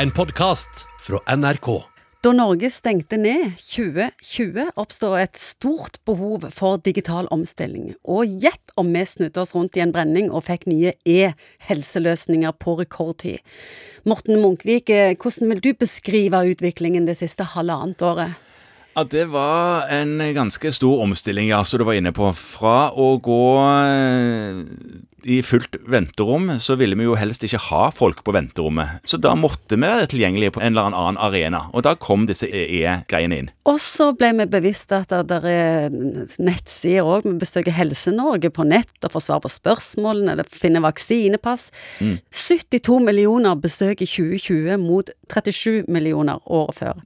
En podkast fra NRK. Da Norge stengte ned 2020, oppstod et stort behov for digital omstilling. Og gjett om vi snudde oss rundt i en brenning og fikk nye e-helseløsninger på rekordtid. Morten Munkvik, eh, hvordan vil du beskrive utviklingen det siste halvannet året? Ja, Det var en ganske stor omstilling, ja, som du var inne på. Fra å gå eh, i fullt venterom, så ville vi jo helst ikke ha folk på venterommet. Så da måtte vi være tilgjengelige på en eller annen arena. Og da kom disse E-greiene inn. Og så ble vi bevisst at det er nettsider òg. Vi besøker Helse-Norge på nett og får svar på spørsmålene eller finner vaksinepass. 72 millioner besøk i 2020 mot 37 millioner året før.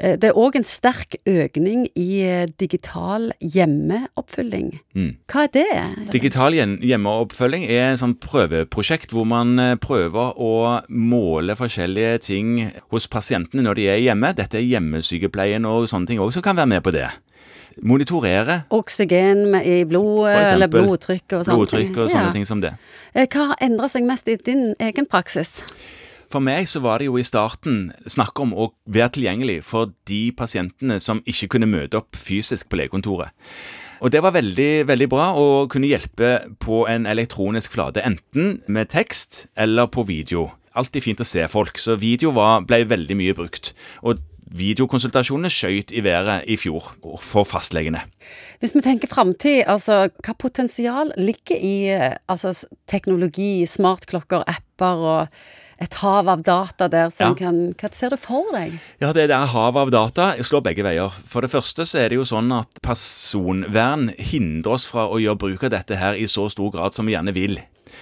Eh, Det er òg en sterk økning i digital digital Mm. Hva er det? Digital hjemmeoppfølging er et sånn prøveprosjekt hvor man eh, prøver å måle forskjellige ting hos pasientene når de er hjemme. Dette er hjemmesykepleien og sånne ting òg som kan være med på det. Monitorere Oksygen i blodet, eller blodtrykk og sånne blodtrykk og sånne Ja. ting som det. Eh, Hva har endra seg mest i din egen praksis? For meg så var det jo i starten snakk om å være tilgjengelig for de pasientene som ikke kunne møte opp fysisk på legekontoret. Og det var veldig, veldig bra å kunne hjelpe på en elektronisk flate, enten med tekst eller på video. Alltid fint å se folk, så video var, ble veldig mye brukt. Og videokonsultasjonene skjøt i været i fjor for fastlegene. Hvis vi tenker framtid, altså hva potensial ligger i eh, altså, teknologi, smartklokker, apper og et hav av data der som Ja. kan Hva ser du for deg? Ja, det der havet av data slår begge veier. For det første så er det jo sånn at personvern hindrer oss fra å gjøre bruk av dette her i så stor grad som vi gjerne vil.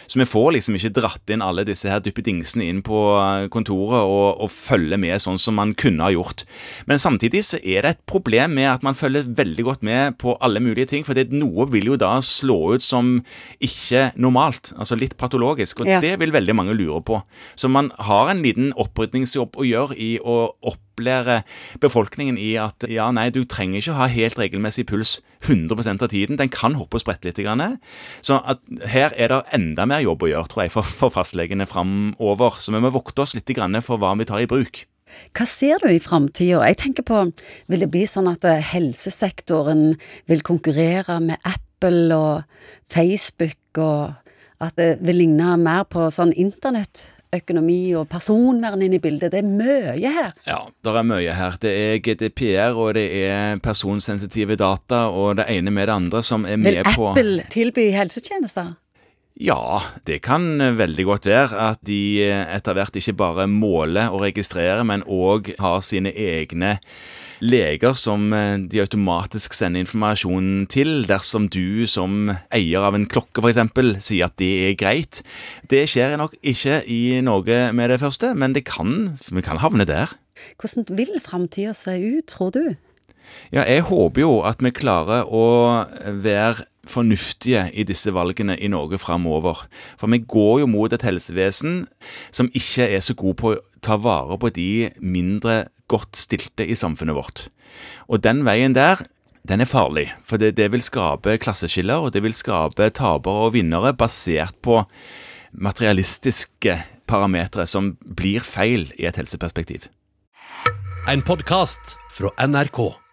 Så vi får liksom ikke dratt inn alle disse her duppedingsene inn på eh, kontoret og, og følge med sånn som man kunne ha gjort. Men samtidig så er det et problem med at man følger veldig godt med på alle mulige ting, for det, noe vil jo da slå ut som ikke normalt, altså litt patologisk, og Ja. det vil veldig mange lure på. Så man har en liten opprydningsjobb å gjøre i å opplære befolkningen i at ja, nei, du trenger ikke ha helt regelmessig puls 100% av tiden. Den kan hoppe og sprette litt. Grann. Så at her er det enda mer jobb å gjøre, tror jeg, for, for fastlegene framover. Så vi må vokte oss litt grann for hva vi tar i bruk. Hva ser du i framtida? Jeg tenker på, vil det bli sånn at eh, helsesektoren vil konkurrere med Apple og Facebook, og at det vil ligne mer på sånn internettøkonomi og personvern inn i bildet? Det er mye her. Ja, det er mye her. Det er GDPR, og det er personsensitive data, og det ene med det andre som er Vil med på Apple tilby helsetjenester? Ja, det kan veldig godt være at de etter hvert ikke bare måler og registrerer, men òg har sine egne leger som eh, de automatisk sender informasjon til dersom du som eier av en klokke f.eks. sier at det er greit. Det skjer nok ikke i Norge med det første, men det kan, vi kan havne der. Hvordan vil framtida se ut, tror du? Ja, jeg håper jo at vi klarer å være fornuftige i disse valgene i Norge framover. For vi går jo mot et helsevesen som ikke er så god på å ta vare på de mindre godt stilte i samfunnet vårt. Og den veien der, den er farlig. For det, det vil skape klasseskiller, og det vil skape tapere og vinnere basert på materialistiske parametere som blir feil i et helseperspektiv. En podkast fra NRK.